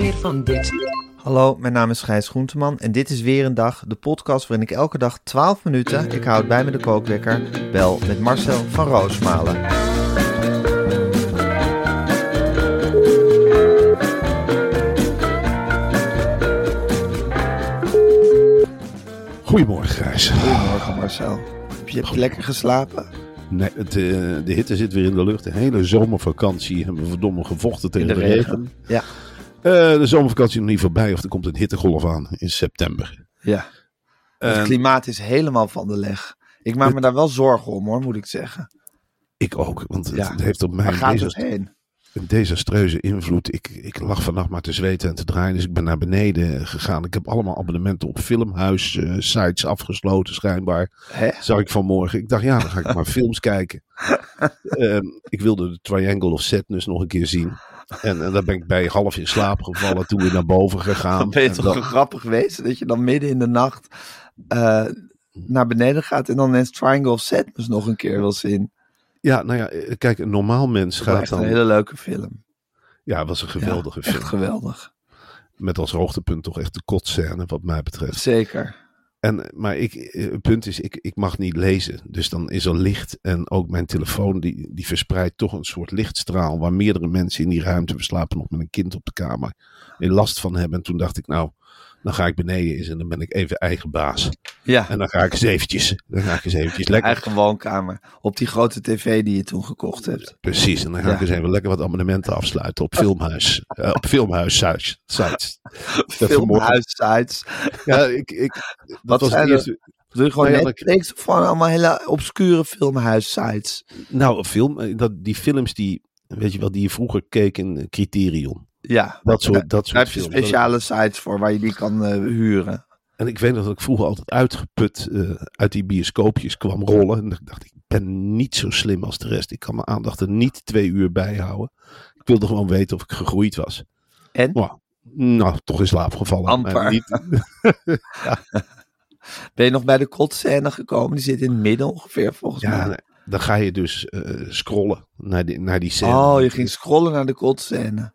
Meer van dit. Hallo, mijn naam is Gijs Groenteman en dit is weer een dag, de podcast waarin ik elke dag 12 minuten, ik houd bij me de kookwekker, bel met Marcel van Roosmalen. Goedemorgen, Gijs. Goedemorgen Marcel. Heb je, heb je lekker geslapen? Nee, het, eh, de hitte zit weer in de lucht. De hele zomervakantie hebben we verdomme gevochten tegen In de, de regen. regen. Ja. Eh, de zomervakantie is nog niet voorbij of er komt een hittegolf aan in september. Ja. Het klimaat is helemaal van de leg. Ik maak me daar wel zorgen om hoor, moet ik zeggen. ik ook, want het, Ja. het heeft op mij heen? een desastreuze invloed. Ik, ik lag vannacht maar te zweten en te draaien, dus ik ben naar beneden gegaan. Ik heb allemaal abonnementen op filmhuis, eh, sites afgesloten schijnbaar. Hè? Zag ik vanmorgen. Ik dacht, ja, dan ga ik maar films kijken. Ehm, ik wilde de Triangle of Sadness nog een keer zien. En, en daar ben ik bij half in slaap gevallen. Toen weer naar boven gegaan. Dan ben je En toch zo grappig geweest dat je dan midden in de nacht eh, naar beneden gaat en dan ineens Triangle of Sadness nog een keer wil zien. ja, nou ja, eh, kijk, een normaal mens Dat gaat echt dan... een hele leuke film. Ja, het was een geweldige Ja, film. Echt geweldig. Met als hoogtepunt toch echt de kotscène, wat mij betreft. Zeker. En, maar ik, eh, het punt is, ik, ik mag niet lezen. Dus dan is er licht. En ook mijn telefoon, die, die verspreidt toch een soort lichtstraal. Waar meerdere mensen in die ruimte, we slapen nog met een kind op de kamer, er last van hebben. En toen dacht ik, nou, dan ga ik beneden eens en dan ben ik even eigen baas. Ja, En dan ga ik eens eventjes, dan ga ik eens eventjes lekker. eigen woonkamer. Op die grote tv die je toen gekocht hebt. Precies, en dan ga ik eens even lekker wat abonnementen afsluiten op filmhuis. eh, op filmhuis sites. sites. Filmhuissites. Ja, ik, ik, dat Wat was het er? eerste. Doe je gewoon Nou ja, Netflix of gewoon allemaal hele obscure filmhuissites? Nou, film, eh, dat, die films die, weet je wel, die je vroeger keek in Criterion. Ja, Dat soort, Ja, dat daar soort heb je films. speciale sites voor waar je die kan eh, huren. En ik weet nog dat ik vroeger altijd uitgeput eh, uit die bioscoopjes kwam rollen. En ik dacht, ik ben niet zo slim als de rest. Ik kan mijn aandacht er niet twee uur bij houden. Ik wilde gewoon weten of ik gegroeid was. En? Nou, nou toch in slaap gevallen. Amper. Ben je nog bij de kotscène gekomen? Die zit in het midden ongeveer volgens ja, mij. nee, dan ga je dus eh, scrollen naar die, naar die scène. Oh, je ging scrollen naar de kotscène.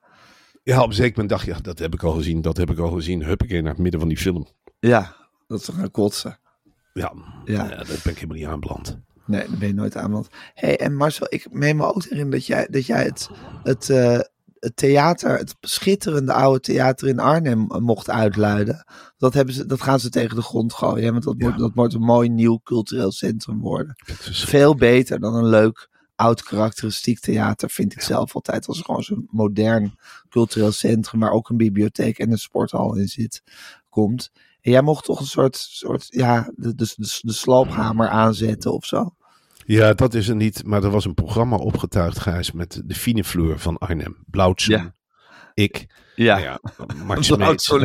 Ja, op een zeker moment dacht je, ja, dat heb ik al gezien, dat heb ik al gezien. Huppakee, naar het midden van die film. Ja, dat is toch gaan kotsen. Ja, Ja. ja. daar ben ik helemaal niet aanbeland. Nee, daar ben je nooit aan. Want... hey, en Marcel, ik meen me ook herinneren dat jij, dat jij het, het, eh, het theater, het schitterende oude theater in Arnhem eh, mocht uitluiden. Dat, hebben ze, dat gaan ze tegen de grond gooien. hè, Want dat, Ja. moet, dat moet een mooi nieuw cultureel centrum worden. Veel beter dan een leuk oud karakteristiek theater vind ik zelf altijd. Als gewoon zo'n modern cultureel centrum waar ook een bibliotheek en een sporthal in zit, komt. En jij mocht toch een soort, soort ja, de, de, de, de sloophamer aanzetten of zo. Ja, dat is er niet. Maar er was een programma opgetuigd, Gijs, met de fine fleur van Arnhem. Blauwtsoen. Ja. Ik. Ja, Nou ja,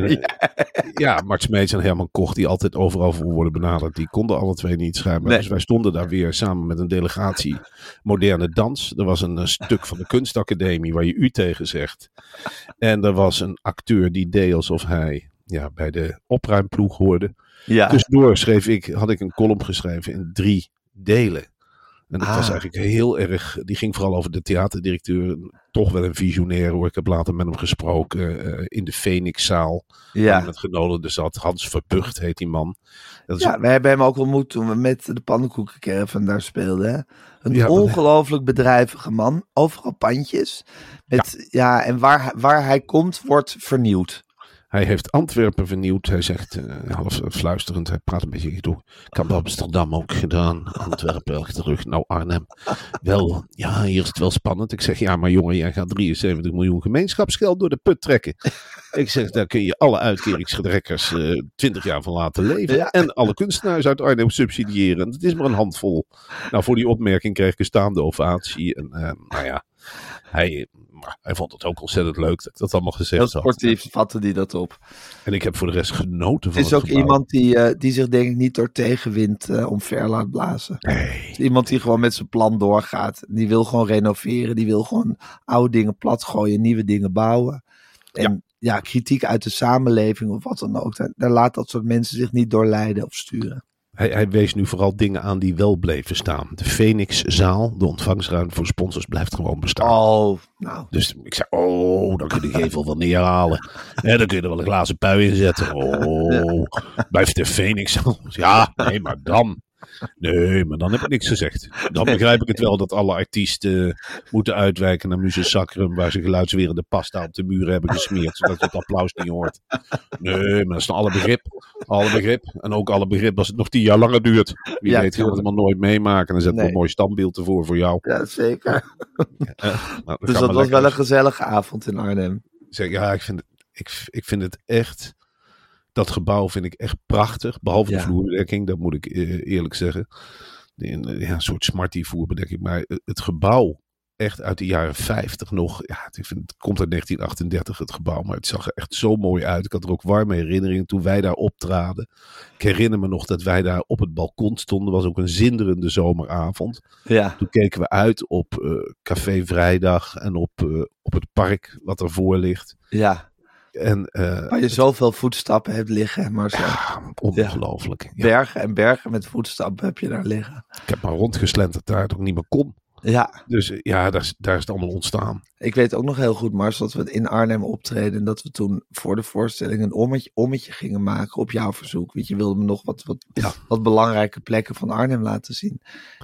en, ja. eh, ja, Mart Smeets en Herman Koch, die altijd overal voor worden benaderd. Die konden alle twee niet schrijven. Nee. Dus wij stonden daar weer samen met een delegatie moderne dans. Er was een, eh, stuk van de kunstacademie waar je u tegen zegt. En er was een acteur die deed alsof hij ja, bij de opruimploeg hoorde. ja. Tussendoor schreef ik, had ik een column geschreven in drie delen. En dat Ah. was eigenlijk heel erg. Die ging vooral over de theaterdirecteur. Toch wel een visionair hoor. Ik heb later met hem gesproken eh, in de Phoenixzaal. Ja. met genodigden zat. Hans Verbucht heet die man. Dat is Ja, we hebben hem ook ontmoet toen we met de pannenkoekencaravan daar speelden. hè. Een Ja, maar- ongelooflijk bedrijvige man. Overal pandjes. Met, ja. en waar, waar hij komt, wordt vernieuwd. Hij heeft Antwerpen vernieuwd. Hij zegt, eh, half fluisterend, hij praat een beetje door. Ik heb Amsterdam ook gedaan. Antwerpen terug. Nou, Arnhem. Wel, ja, hier is het wel spannend. Ik zeg, ja, maar jongen, jij gaat 73 miljoen gemeenschapsgeld door de put trekken. Ik zeg, daar kun je alle uitkeringsgetrekkers eh 20 jaar van laten leven. Ja. En alle kunstenaars uit Arnhem subsidiëren. En het is maar een handvol. Nou, voor die opmerking kreeg ik een staande ovatie. En eh, nou ja, hij, hij vond het ook ontzettend leuk dat ik dat allemaal gezegd Heel had. sportief vatte die dat op. En ik heb voor de rest genoten van Het is het ook gebouw. iemand die, eh, die zich denk ik niet door tegenwind eh omver laat blazen. Nee. Iemand die gewoon met zijn plan doorgaat. Die wil gewoon renoveren. Die wil gewoon oude dingen platgooien. Nieuwe dingen bouwen. En ja. kritiek uit de samenleving of wat dan ook. Daar laat dat soort mensen zich niet door leiden of sturen. Hij, hij wees nu vooral dingen aan die wel bleven staan. De Phoenixzaal, de ontvangstruimte voor sponsors, blijft gewoon bestaan. Oh, nou. Dus ik zei, oh, dan kun je de gevel wel neerhalen. Ja, dan kun je er wel een glazen pui in zetten. Oh, blijft de Phoenixzaal. Ja, nee, maar dan. Nee, maar dan heb ik niks gezegd. Dan begrijp ik het wel dat alle artiesten moeten uitwijken naar Muses Sacrum, waar ze geluidswerende pasta op de muren hebben gesmeerd, zodat je het applaus niet hoort. Nee, maar dat is dan alle begrip. Alle begrip. En ook alle begrip als het nog tien jaar langer duurt. Wie Ja, weet, gaan we het maar nooit meemaken. Dan zetten we Nee. een mooi standbeeld ervoor voor jou. Ja, zeker. Nou, Dus dat was wel een gezellige avond in Arnhem. Zeg, ja, ik vind, het, ik, ik vind het echt. Dat gebouw vind ik echt prachtig. Behalve Ja. de vloerbedekking, dat moet ik eh, eerlijk zeggen. Een, eh, ja, een soort smarty vloerbedekking. Maar het- het gebouw, echt uit de jaren 50 nog. Ja, ik vind, het komt uit 1938, het gebouw. Maar het zag er echt zo mooi uit. Ik had er ook warme herinneringen toen wij daar optraden. Ik herinner me nog dat wij daar op het balkon stonden. was ook een zinderende zomeravond. Ja. Toen keken we uit op eh, Café Vrijdag en op, eh, op het park wat ervoor ligt. Ja. En eh, Waar je zoveel voetstappen hebt liggen, maar ja, ongelooflijk. Ja, Bergen en bergen met voetstappen heb je daar liggen. ik heb maar rondgeslenterd daar het ook niet meer kon. Ja, Dus eh, ja, daar is, daar is het allemaal ontstaan. ik weet ook nog heel goed, Mars, dat we in Arnhem optreden. En dat we toen voor de voorstelling een ommetje, ommetje gingen maken op jouw verzoek. Want je wilde me nog wat, wat, Ja. wat belangrijke plekken van Arnhem laten zien.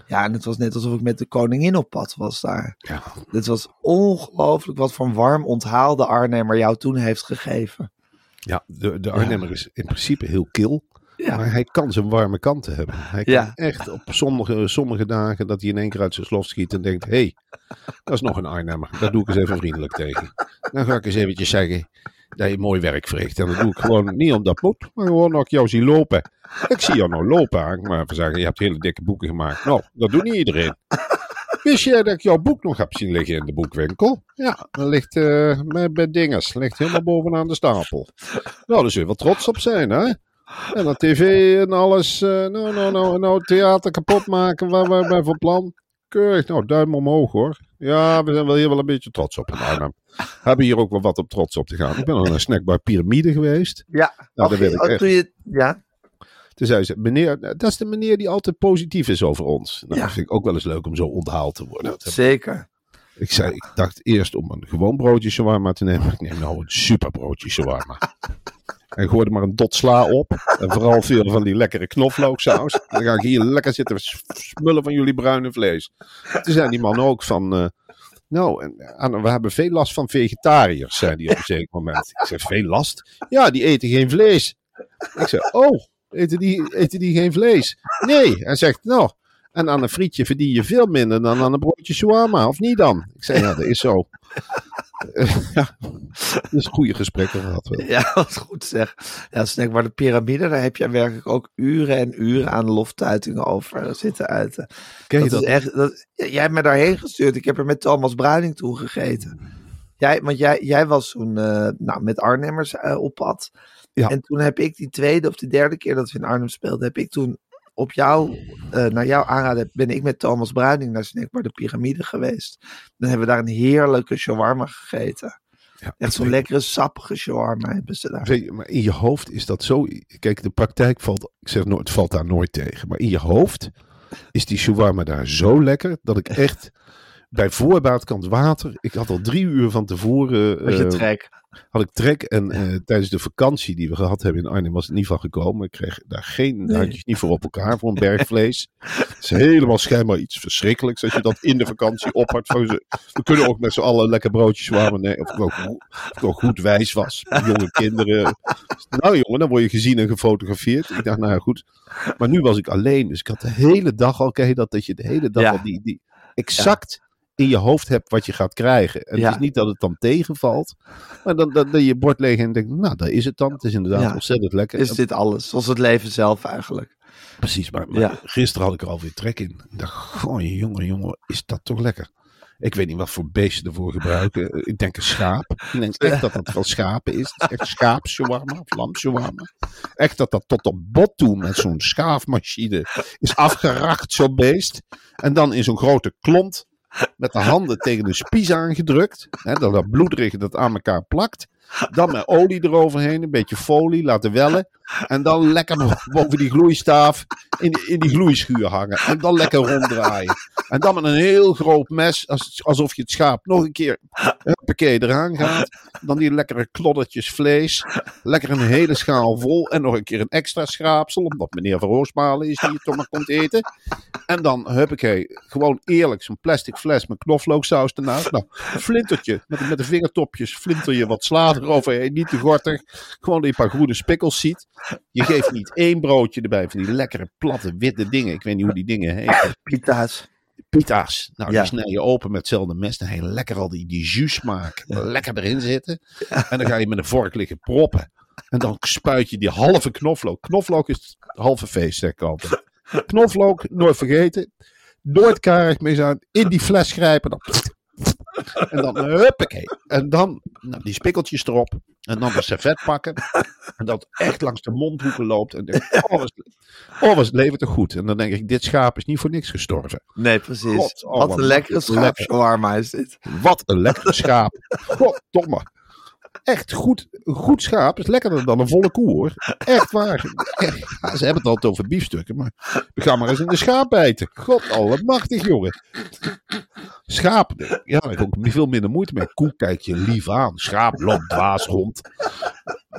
Ja, en het was net alsof ik met de koningin op pad was daar. Ja, Het was ongelooflijk wat voor warm onthaal de Arnhemmer jou toen heeft gegeven. ja de, de Arnhemmer is in principe heel kil. Ja, Maar hij kan zijn warme kanten hebben. Hij kan Ja. echt op sommige, sommige dagen dat hij in één keer uit zijn slof schiet en denkt: hé, hey, dat is nog een Arnhemmer. Daar doe ik eens even vriendelijk tegen. Dan ga ik eens eventjes zeggen dat je mooi werk verricht. En dat doe ik gewoon niet omdat moet, maar gewoon dat ik jou zie lopen. Ik zie jou nou lopen. maar even zeggen: je hebt hele dikke boeken gemaakt. Nou, dat doet niet iedereen. Wist jij dat ik jouw boek nog heb zien liggen in de boekwinkel? Ja, dat ligt eh, bij, bij Dinges. Ligt helemaal bovenaan de stapel. Nou, daar zul je wel trots op zijn, hè? En dan tv en alles. nou, nou, nou, nou, theater kapot maken. Waar wij bij van plan. Keurig. Nou, duim omhoog hoor. Ja, we zijn wel hier wel een beetje trots op in Arnhem. We hebben hier ook wel wat op trots op te gaan. Ik ben al naar een snackbar Pyramide geweest. ja. Nou, dat weet ik echt. je, ja, Toen zei ze, meneer, dat is de meneer die altijd positief is over ons. Nou, Ja. dat vind ik ook wel eens leuk om zo onthaald te worden. Zeker. Ik zei, ik dacht eerst om een gewoon broodje shawarma te nemen. Ik neem nou een super broodje shawarma. En gooi maar een dot sla op. En vooral veel van die lekkere knoflooksaus. Dan ga ik hier lekker zitten smullen van jullie bruine vlees. Toen zei die man ook van... eh, nou, Anne, we hebben veel last van vegetariërs, zei hij op een zeker moment. Ik zeg, veel last? Ja, die eten geen vlees. Ik zeg, oh, eten die, eten die geen vlees? Nee. Hij zegt, nou, en aan een frietje verdien je veel minder dan aan een broodje shawarma, of niet dan? Ik zei, ja, dat is zo. ja, dus goede gesprekken gehad. wel. Ja, wat goed zeg. Ja, snackbar de piramide, daar heb je werkelijk ook uren en uren aan loftuitingen over zitten uiten. Ken je dat dat? is echt, dat, jij hebt me daarheen gestuurd. Ik heb er met Thomas Bruining toe gegeten. Jij, want jij, jij was toen eh, nou, met Arnhemmers eh, op pad. Ja. En toen heb ik die tweede of die derde keer dat we in Arnhem speelden, heb ik toen op jou, eh, naar jouw aanraden, ben ik met Thomas Bruining naar Snackbar de Piramide geweest. Dan hebben we daar een heerlijke shawarma gegeten. Ja, Echt zo'n lekkere sappige shawarma hebben ze daar. weet maar in je hoofd is dat zo. Kijk, de praktijk valt, ik zeg nooit, valt daar nooit tegen. Maar in je hoofd is die shawarma daar zo lekker dat ik echt bij voorbaat kan water. Ik had al drie uur van tevoren. Met je eh, trek. Had ik trek. En eh, tijdens de vakantie die we gehad hebben in Arnhem was het niet van gekomen. Ik kreeg daar geen handjes niet voor op elkaar voor een bergvlees. Het is helemaal schijnbaar iets verschrikkelijks als je dat in de vakantie ze, we kunnen ook met z'n allen lekker broodjes warmen. Nee, of ik ook, of ik ook goed wijs was. Jonge kinderen. Nou jongen, dan word je gezien en gefotografeerd. Ik dacht, nou ja, goed. Maar nu was ik alleen. Dus ik had de hele dag al, ken je dat, dat je de hele dag Ja. al die, die exact in je hoofd hebt wat je gaat krijgen. En Ja. het is niet dat het dan tegenvalt. Maar dan, dan, dan je bord leeg en denkt, nou, daar is het dan. Het is inderdaad Ja. ontzettend lekker. Is dit alles? Zoals het leven zelf eigenlijk. Precies, maar, maar Ja. gisteren had ik er alweer trek in. Ik dacht, goh, jongen, jongen, is dat toch lekker? Ik weet niet wat voor beesten ervoor gebruiken. Eh, Ik denk een schaap. Ik denk echt dat dat van schapen is. Het is echt schaapshawarma of lamshawarma. Echt dat dat tot op bot toe met zo'n schaafmachine is afgerakt, zo'n beest. En dan in zo'n grote klont met de handen tegen de spies aangedrukt. Hè, dat dat bloederige dat aan elkaar plakt. Dan met olie eroverheen, een beetje folie, laten wellen. En dan lekker boven die gloeistaaf in in die gloeischuur hangen. En dan lekker ronddraaien. En dan met een heel groot mes, als, alsof je het schaap nog een keer huppakee eraan gaat. Dan die lekkere kloddertjes vlees. Lekker een hele schaal vol. En nog een keer een extra schraapsel, omdat meneer Van Roosmalen is die je toch maar komt eten. En dan huppakee, gewoon eerlijk zo'n plastic fles met knoflooksaus ernaast. Nou, flintertje met, met de vingertopjes, flinter je wat sla eroverheen. Niet te gortig. Gewoon dat je een paar groene spikkels ziet. Je geeft niet één broodje erbij van die lekkere platte witte dingen. Ik weet niet hoe die dingen heten. Pita's. Pita's. Nou, Ja. die snij je open met hetzelfde mes. Dan heb je lekker al die, die jus smaak lekker erin zitten. En dan ga je met een vork liggen proppen. En dan spuit je die halve knoflook. Knoflook is het halve feest, zeg ik altijd. Knoflook, nooit vergeten. Nooit karig mee zijn. In die fles grijpen. Dan en dan, huppakee. En dan nou, die spikkeltjes erop. En dan de servet pakken. En dat echt langs de mondhoeken loopt. En denk, oh, was, oh, het leven toch goed. En dan denk ik, dit schaap is niet voor niks gestorven. Nee, precies. God, oh, Wat wat een lekkere lekker. schaapshawarma is dit. Wat een lekkere schaap. Goddomme. Echt goed, een goed schaap is lekkerder dan een volle koe hoor. Echt waar. Echt. Ja, ze hebben het altijd over biefstukken, maar we gaan maar eens in de schaap bijten. God, oh, wat machtig jongen. Schaap, ja, daar heb ik ook veel minder moeite mee. Koe kijk je lief aan. Schaap loopt dwaas rond.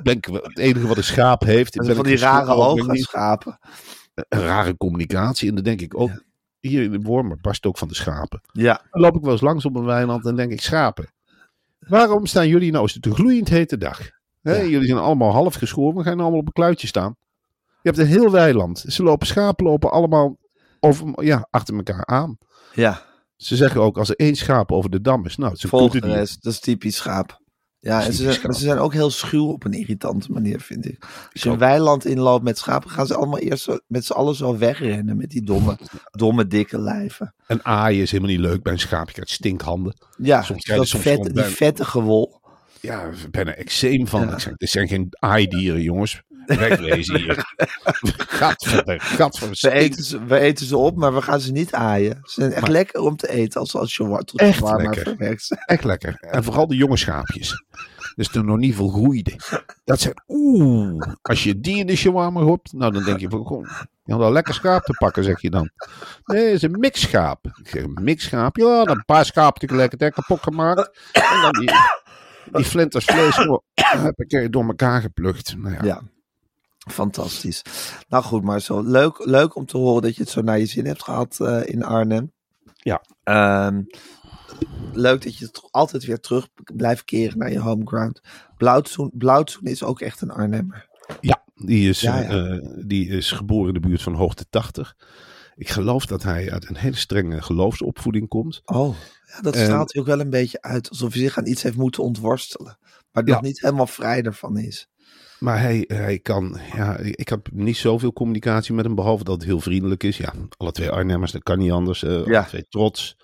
Denk, het enige wat een schaap heeft. Van die rare ogen schapen. Een rare communicatie. En dan denk ik ook, hier in de Wormer barst ook van de schapen. Ja, Dan loop ik wel eens langs op een weiland en denk ik, schapen. Waarom staan jullie nou? Is het een gloeiend hete dag? Ja. Jullie zijn allemaal half geschoren, we gaan allemaal op een kluitje staan. Je hebt een heel weiland. Ze lopen, schapen lopen allemaal over, ja, achter elkaar aan. ja. Ze zeggen ook, als er één schaap over de dam is, nou, het is een Volg koete de die- rest. Dat is typisch schaap. Ja, en ze, ze zijn ook heel schuw op een irritante manier, vind ik. Als je een weiland inloopt met schapen, gaan ze allemaal eerst zo, met z'n allen zo wegrennen met die domme, domme dikke lijven. En aaien is helemaal niet leuk bij een schaap. Je krijgt stinkhanden. Ja, Soms dat soms vet, die vettige wol. Ja, bijna eczeem van. Ik zeg, dit zijn geen aaidieren, jongens. Wegwezen hier. Gadverder, gadverder. We eten, ze, we eten ze op, maar we gaan ze niet aaien. Ze zijn echt lekker om te eten als, als je wa- tot Echt shawarma lekker. verwerkt. Echt lekker. En vooral de jonge schaapjes. Dus de nog niet volgroeide. Dat zijn, oeh, als je die in de shawarma hopt, nou dan denk je van, goh, je had wel lekker schaap te pakken, zeg je dan. Nee, het is een mixschaap. Ik zeg, een mixschaap? Ja, dan een paar schapen tegelijkertijd kapot gemaakt. En dan die, die flinters vlees gewoon, heb ik door elkaar geplukt. Nou ja, Ja. Fantastisch. Nou goed, maar zo leuk, leuk om te horen dat je het zo naar je zin hebt gehad eh, in Arnhem. Ja. Ehm, leuk dat je altijd weer terug blijft keren naar je homeground. Blauwtsoen, Blauwtsoen is ook echt een Arnhemmer. Ja, die is, Ja, ja. eh, die is geboren in de buurt van Hoogte 80. Ik geloof dat hij uit een hele strenge geloofsopvoeding komt. Oh, ja, dat En- straalt hij ook wel een beetje uit. Alsof hij zich aan iets heeft moeten ontworstelen. Maar nog niet helemaal vrij ervan is. Maar hij, hij kan, ja, ik heb niet zoveel communicatie met hem, behalve dat het heel vriendelijk is. Ja, alle twee Arnhemmers, dat kan niet anders. eh Ja. Alle twee trots.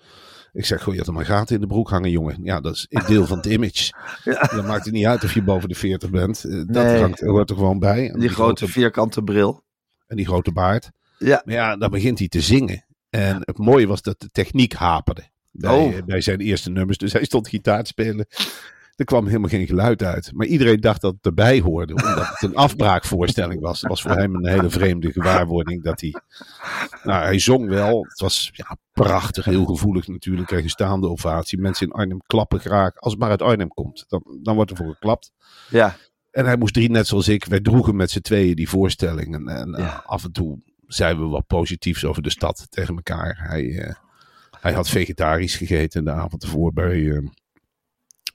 Ik zeg, goh, je had er maar gaten in de broek hangen, jongen. Ja, dat is een deel van het image. Ja. Dan maakt het niet uit of je boven de 40 bent. Eh, Dat Nee. hangt, hoort er gewoon bij. En Die grote vierkante bril. en die grote baard. Ja. Maar ja, dan begint hij te zingen. En het mooie was dat de techniek haperde. Bij, Oh. eh, bij zijn eerste nummers. Dus hij stond gitaar te spelen. Er kwam helemaal geen geluid uit. Maar iedereen dacht dat het erbij hoorde, omdat het een afbraakvoorstelling was. Het was voor hem een hele vreemde gewaarwording dat hij... Nou, hij zong wel. Het was ja, prachtig, heel gevoelig natuurlijk. Kreeg een staande ovatie. Mensen in Arnhem klappen graag. Als het maar uit Arnhem komt, dan, dan wordt er voor geklapt. Ja, En hij moest drie, net zoals ik. Wij droegen met z'n tweeën die voorstelling. En, en Ja. eh, af en toe zeiden we wat positiefs over de stad tegen elkaar. Hij, eh, hij had vegetarisch gegeten de avond ervoor bij, eh,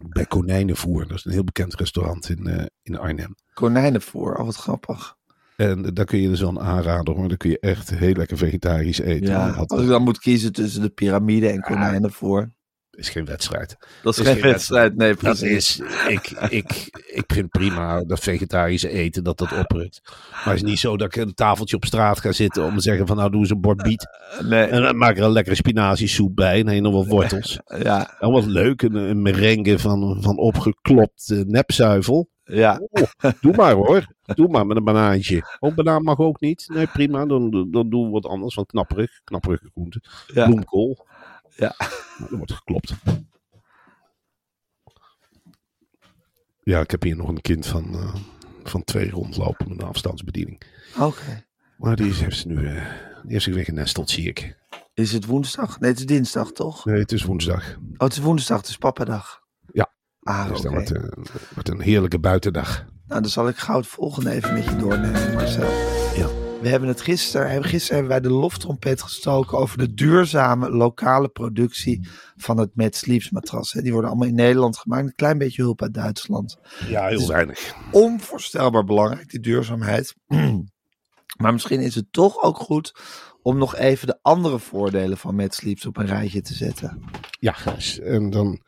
bij Konijnenvoer. Dat is een heel bekend restaurant in, eh, in Arnhem. konijnenvoer. Oh, wat grappig. En daar kun je dus wel een aanrader hoor. Daar kun je echt heel lekker vegetarisch eten. Ja, als ik dan moet kiezen tussen de piramide en konijnenvoer. Is geen wedstrijd. Dat is is geen wedstrijd, nee, Dat precies. is, ik, ik, ik vind prima dat vegetarische eten, dat dat oprukt. Maar het is niet zo dat ik een tafeltje op straat ga zitten om te zeggen van nou doe eens een bord biet. Nee, En dan maak er een lekkere spinaziesoep bij en nog wat wortels. ja, En wat leuk, een, een merengue van, van opgeklopt eh, nepzuivel. ja. Oh, doe maar hoor. Doe maar met een banaantje. Oh, banaan mag ook niet. Nee, prima. Dan, dan doen we wat anders. Van knapperig. Knapperige groente. Ja. Bloemkool. Ja. Nou, er wordt geklopt. Ja, ik heb hier nog een kind van, eh, van twee rondlopen met een afstandsbediening. Oké. Maar die heeft, ze nu, eh, die heeft zich weer genesteld, zie ik. Is het woensdag? Nee, het is dinsdag, toch? Nee, het is woensdag. Oh, het is woensdag, het is pappadag. Ja. Ah, Dus wordt, eh, wordt een heerlijke buitendag. Nou, dan zal ik gauw het volgende even met je doornemen, Marcel. We hebben het gisteren, hebben- gisteren hebben wij de loftrompet gestoken over de duurzame lokale productie van het Met Sleeps matras. Die worden allemaal in Nederland gemaakt, een klein beetje hulp uit Duitsland. Ja, heel weinig. Onvoorstelbaar belangrijk, die duurzaamheid. Maar misschien is het toch ook goed om nog even de andere voordelen van Met Sleeps op een rijtje te zetten. Ja, Gijs. En dan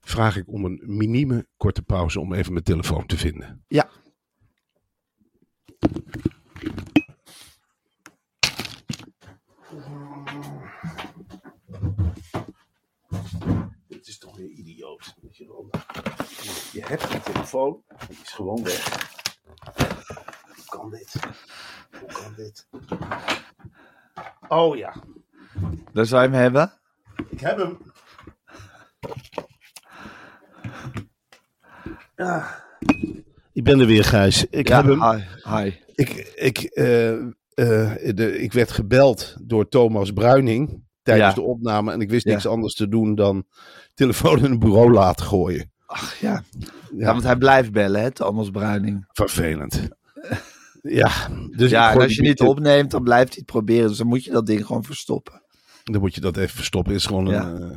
vraag ik om een minieme korte pauze om even mijn telefoon te vinden. Ja. Is toch weer idioot. weet je wel. Je hebt je telefoon, die is gewoon weg. Hoe kan dit? Hoe kan dit? Oh ja, Daar zou je hem hebben. ik heb hem. Ja. Ik ben er weer, Gijs. Ik heb hem. hi. hi. Ik, ik, eh, eh, de, ik werd gebeld door Thomas Bruining tijdens Ja. de opname. En ik wist Ja. niks anders te doen dan telefoon in een bureau laten gooien. Ach ja. Ja, want hij blijft bellen, hè, Thomas Bruining. vervelend. Ja, dus ja, en als je niet opneemt, dan blijft hij het proberen. Dus dan moet je dat ding gewoon verstoppen. Dan moet je dat even verstoppen. Is gewoon een, eh,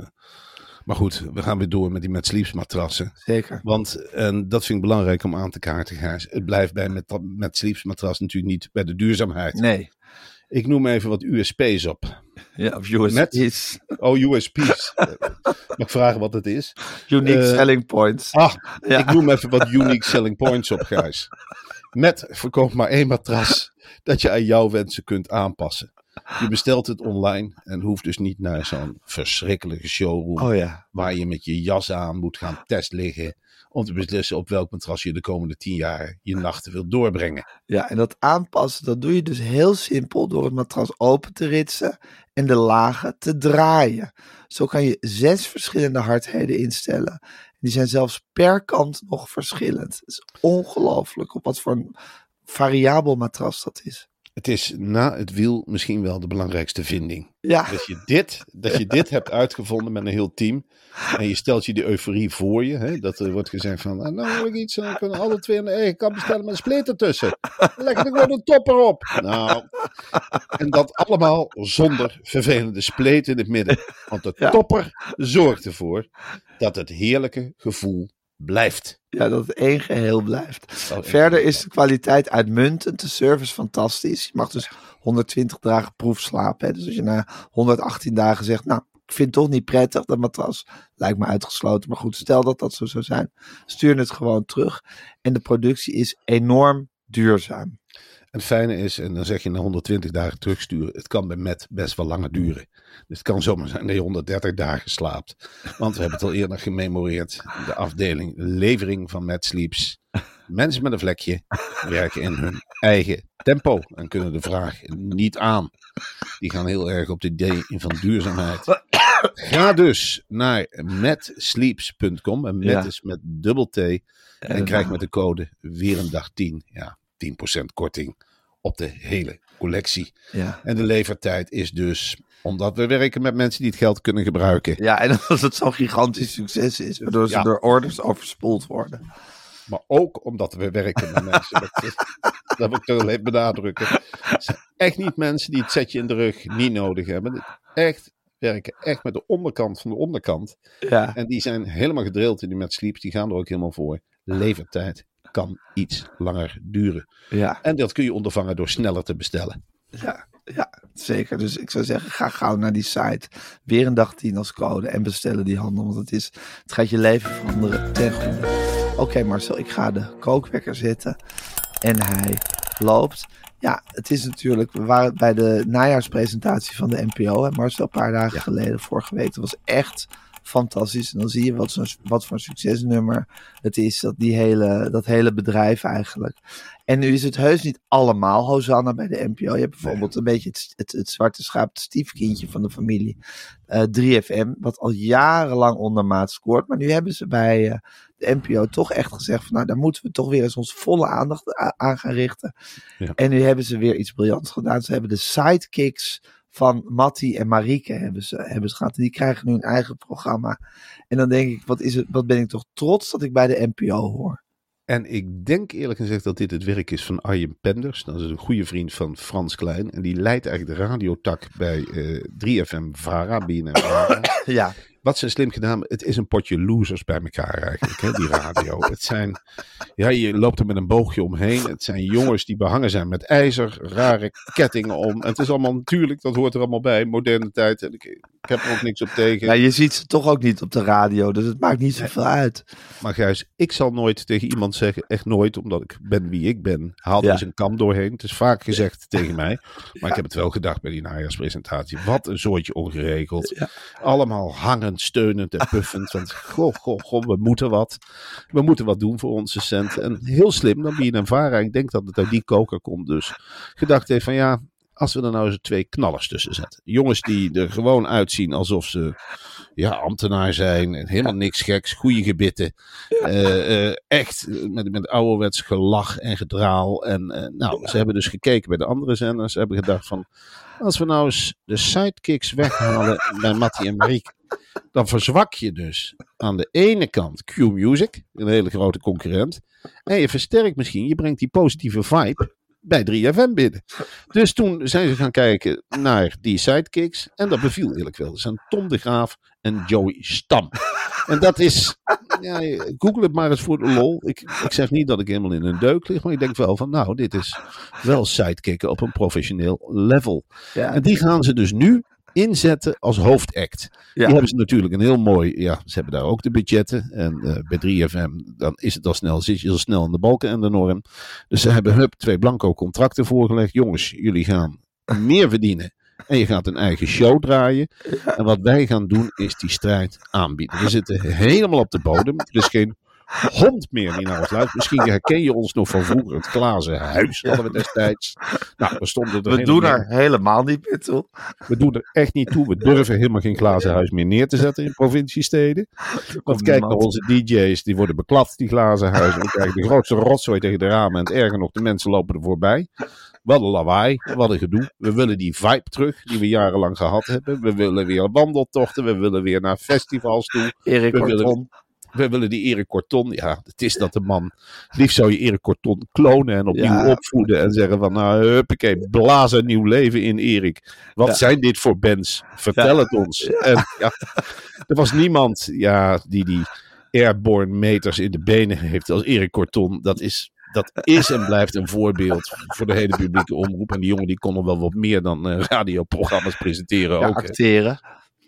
maar goed, we gaan weer door met die met Sleeps matrassen. Zeker. Want, en dat vind ik belangrijk om aan te kaarten, Gijs. Het blijft bij met, met Sleeps matras natuurlijk niet bij de duurzaamheid. Nee. Ik noem even wat USP's op. Ja, of USP's. Met- Oh, USP's. Mag ik vragen wat het is? Unique Eh, selling points. Ah, Ja. ik noem even wat unique selling points op, Gijs. Met verkoop maar één matras dat je aan jouw wensen kunt aanpassen. Je bestelt het online en hoeft dus niet naar zo'n verschrikkelijke showroom Oh ja. waar je met je jas aan moet gaan test liggen om te beslissen op welk matras je de komende tien jaar je nachten wilt doorbrengen. Ja, en dat aanpassen, dat doe je dus heel simpel door het matras open te ritsen en de lagen te draaien. Zo kan je zes verschillende hardheden instellen. Die zijn zelfs per kant nog verschillend. Het is ongelooflijk op wat voor een variabel matras dat is. Het is na het wiel misschien wel de belangrijkste vinding. Ja, Dat je dit, dat je dit hebt uitgevonden met een heel team. En je stelt je die euforie voor je. Hè? Dat er wordt gezegd van, nou wil ik iets, dan kunnen alle twee de eigen kant bestellen met een spleet ertussen. Leg er gewoon een topper op. Nou, en dat allemaal zonder vervelende spleet in het midden. Want de Ja. topper zorgt ervoor dat het heerlijke gevoel blijft. ja, dat het één geheel blijft. Oh, Verder is de kwaliteit uitmuntend, de service fantastisch. Je mag dus 120 dagen proef slapen. Hè? Dus als je na 118 dagen zegt, nou, ik vind het toch niet prettig, dat matras lijkt me uitgesloten. Maar goed, stel dat dat zo zou zijn, stuur het gewoon terug. En de productie is enorm duurzaam. En het fijne is, en dan zeg je na 120 dagen terugsturen, het kan bij Met best wel langer duren. Dus het kan zomaar zijn dat je 130 dagen slaapt. Want we hebben het al eerder gememoreerd. De afdeling levering van Met Sleeps. Mensen met een vlekje werken in hun eigen tempo en kunnen de vraag niet aan. Die gaan heel erg op de idee van duurzaamheid. Ga dus naar metsleeps.com. En met Ja. is met dubbel T. En krijg met de code weer een dag 10. Ja, 10% korting op de hele collectie. Ja. En de levertijd is dus, omdat we werken met mensen die het geld kunnen gebruiken. ja, en als het zo'n gigantisch succes is, waardoor ze Ja. door orders overspoeld worden. Maar ook omdat we werken met mensen. Dat, wil ik toch even benadrukken. Het zijn echt niet mensen die het setje in de rug niet nodig hebben. Echt werken echt met de onderkant van de onderkant. Ja. En die zijn helemaal gedrild in die met sleeps. Die gaan er ook helemaal voor. Levertijd kan iets langer duren. Ja. En dat kun je ondervangen door sneller te bestellen. Ja, ja, zeker. Dus ik zou zeggen, ga gauw naar die site. Weer een dag 10 als code en bestellen die handel. Want het, is, het gaat je leven veranderen ten goede. Oké Marcel, ik ga de kookwekker zetten. En hij loopt. Ja, het is natuurlijk, we waren bij de najaarspresentatie van de NPO. Hè, Marcel, een paar dagen geleden, vorige week. Dat was echt fantastisch. En dan zie je wat, zo'n- wat voor een succesnummer het is. Dat, die hele, dat hele bedrijf eigenlijk. En nu is het heus niet allemaal Hosanna bij de NPO. Je hebt bijvoorbeeld een beetje het, het, het zwarte schaap, het stiefkindje van de familie. eh 3FM, wat al jarenlang ondermaat scoort. Maar nu hebben ze bij eh, de NPO toch echt gezegd van... nou, daar moeten we toch weer eens onze volle aandacht aan gaan richten. Ja. En nu hebben ze weer iets briljants gedaan. Ze hebben de sidekicks van Matti en Marieke hebben ze, hebben ze gehad. En die krijgen nu een eigen programma. En dan denk ik, wat, is het, wat ben ik toch trots dat ik bij de NPO hoor. En ik denk eerlijk gezegd dat dit het werk is van Arjen Penders. Dat is een goede vriend van Frans Klein. En die leidt eigenlijk de radiotak bij eh 3FM Vara, BNN Vara. Ja, Wat ze slim gedaan het is een potje losers bij elkaar eigenlijk, hè, die radio. Het zijn, ja, je loopt er met een boogje omheen. Het zijn jongens die behangen zijn met ijzer, rare kettingen om. En het is allemaal natuurlijk, dat hoort er allemaal bij, moderne tijd. En ik, ik heb er ook niks op tegen. Ja, je ziet ze toch ook niet op de radio, dus het maakt niet zoveel uit. Maar Gijs, ik zal nooit tegen iemand zeggen, echt nooit, omdat ik ben wie ik ben. Haal Ja. eens een kam doorheen. Het is vaak gezegd tegen mij. Maar ik heb het wel gedacht bij die najaarspresentatie. Wat een soortje ongeregeld. Allemaal hangend, steunend en puffend. Want goh, goh, goh, we moeten wat. We moeten wat doen voor onze centen. En heel slim, dan ben je een vara. Ik denk dat het uit die koker komt. Dus gedacht heeft van ja, als we er nou eens twee knallers tussen zetten. Jongens die er gewoon uitzien alsof ze ja, ambtenaar zijn. Helemaal niks geks. Goede gebitten. Eh, eh, echt eh, met, met ouderwets gelach en gedraal. En nou, ze hebben dus gekeken bij de andere zenders. Ze hebben gedacht van, als we nou eens de sidekicks weghalen bij Mattie en Marieke. Dan verzwak je dus aan de ene kant Q Music, een hele grote concurrent. En je versterkt misschien, je brengt die positieve vibe bij 3FM binnen. Dus toen zijn ze gaan kijken naar die sidekicks. En dat beviel eerlijk wel. Dat zijn Tom de Graaf en Joey Stam. En dat is, ja, google het maar eens voor de lol. Ik, ik zeg niet dat ik helemaal in een deuk lig, maar ik denk wel van, nou, dit is wel sidekicken op een professioneel level. Ja. En die gaan ze dus nu inzetten als hoofdact. Die hebben ze natuurlijk een heel mooi, ja, ze hebben daar ook de budgetten. En eh, bij 3FM, dan is het al snel, zit je al snel in de balken en de norm. Dus ze hebben hup, twee blanco contracten voorgelegd. Jongens, jullie gaan meer verdienen. En je gaat een eigen show draaien. En wat wij gaan doen, is die strijd aanbieden. We zitten helemaal op de bodem. Er is geen hond meer die naar ons. Misschien herken je ons nog van vroeger. Het glazen huis hadden we destijds. Nou, we stonden er We doen er helemaal niet meer toe. we doen er echt niet toe. We durven helemaal geen glazen huis meer neer te zetten in provinciesteden. Want kijk naar onze DJ's, die worden beklapt, die glazen huizen. We krijgen de grootste rotzooi tegen de ramen. En het erger nog, de mensen lopen er voorbij. Wat een lawaai, wat een gedoe. We willen die vibe terug, die we jarenlang gehad hebben. We willen weer wandeltochten, we willen weer naar festivals toe. Erik We willen-. We willen die Erik Corton. Ja, het is dat de man. Liefst zou je Erik Corton klonen en opnieuw Ja. opvoeden. En zeggen van, nou, huppakee, blaas een nieuw leven in Erik. Wat Ja. zijn dit voor bands? Vertel Ja. het ons. En ja, er was niemand ja, die die airborne meters in de benen heeft als Erik Corton. Dat is, dat is en blijft een voorbeeld voor de hele publieke omroep. En die jongen die kon nog wel wat meer dan eh, radioprogramma's presenteren. Ja, ook, acteren.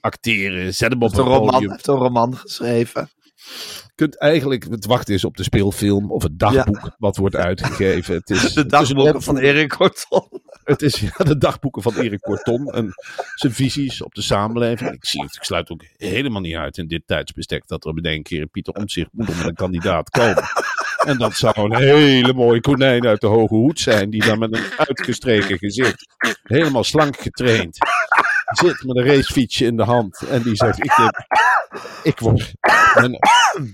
acteren, zet hem op een roman, heeft een roman geschreven. Kunt eigenlijk het wachten is op de speelfilm of het dagboek wat wordt uitgegeven. Het is, De dagboeken een- van Erik Korton. Het is ja, de dagboeken van Erik Corton en zijn visies op de samenleving. Ik, zie het, ik sluit ook helemaal niet uit in dit tijdsbestek dat er bedenkt keer Pieter Omtzigt moet om met een kandidaat komen. En dat zou een hele mooie konijn uit de hoge hoed zijn, die dan met een uitgestreken gezicht, helemaal slank getraind, zit met een racefietsje in de hand. En die zegt, ik, ik word, mijn,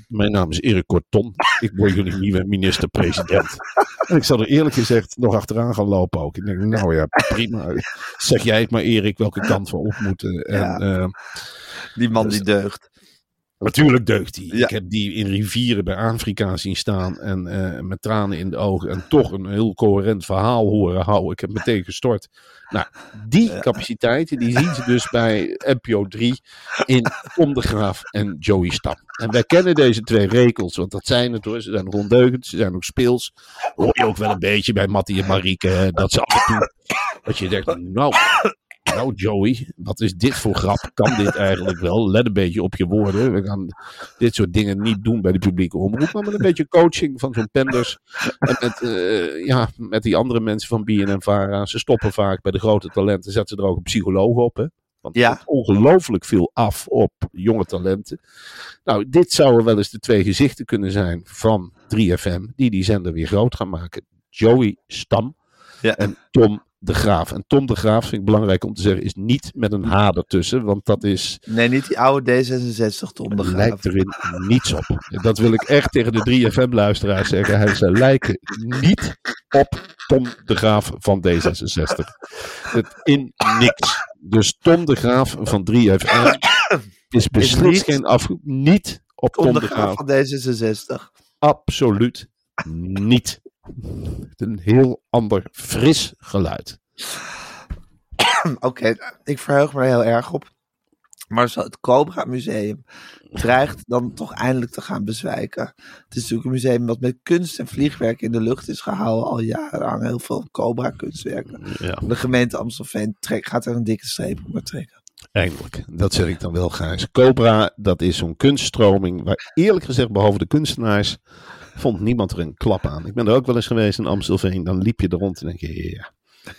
mijn naam is Erik Korton. Ik word jullie nieuwe minister-president. En ik zal er eerlijk gezegd nog achteraan gaan lopen ook. Ik denk, nou ja, prima. Zeg jij het maar Erik, welke kant we op moeten. En, Ja. eh, Die man die deugt. Natuurlijk deugt hij. Ja. Ik heb die in rivieren bij Afrika zien staan en eh, met tranen in de ogen en toch een heel coherent verhaal horen houden. Ik heb meteen gestort. Nou, die capaciteiten die zien ze dus bij NPO 3 in Tom de Graaf en Joey Stam. En wij kennen deze twee rekels, want dat zijn het hoor. Ze zijn nog ondeugend, ze zijn ook speels. Hoor je ook wel een beetje bij Mattie en Marieke, dat ze af en toe, dat je denkt, nou... Nou, Joey, wat is dit voor grap? Kan dit eigenlijk wel? Let een beetje op je woorden. We gaan dit soort dingen niet doen bij de publieke omroep. Maar met een beetje coaching van zo'n penders. En met, eh, ja, met die andere mensen van BNN Vara. Ze stoppen vaak bij de grote talenten. Zetten ze er ook een psycholoog op. Hè? Want Ja. ongelooflijk veel af op jonge talenten. Nou, dit zouden wel eens de twee gezichten kunnen zijn van 3FM. Die die zender weer groot gaan maken. Joey Stam Ja. en Tom de Graaf. En Tom de Graaf, vind ik belangrijk om te zeggen, is niet met een H ertussen. Want dat is Nee, niet die oude D66 Tom de Graaf. lijkt erin niets op. Dat wil ik echt tegen de 3FM-luisteraars zeggen. Hij, ze lijken niet op Tom de Graaf van D66. Het in niks. Dus Tom de Graaf van 3FM is beslist niet geen af... Niet op Tom de Graaf Graaf. van D66. Absoluut niet. Een heel ander fris geluid. Oké, ik verheug me er heel erg op. Maar zo het Cobra Museum dreigt dan toch eindelijk te gaan bezwijken. Het is natuurlijk een museum wat met kunst en vliegwerk in de lucht is gehouden al jarenlang. Heel veel Cobra kunstwerken. Ja. De gemeente Amstelveen trek, gaat er een dikke streep onder trekken. Eindelijk. Dat zeg ik dan wel, Gijs. Cobra, dat is zo'n kunststroming waar eerlijk gezegd, behalve de kunstenaars, vond niemand er een klap aan. Ik ben er ook wel eens geweest in Amstelveen. Dan liep je er rond en denk je, ja,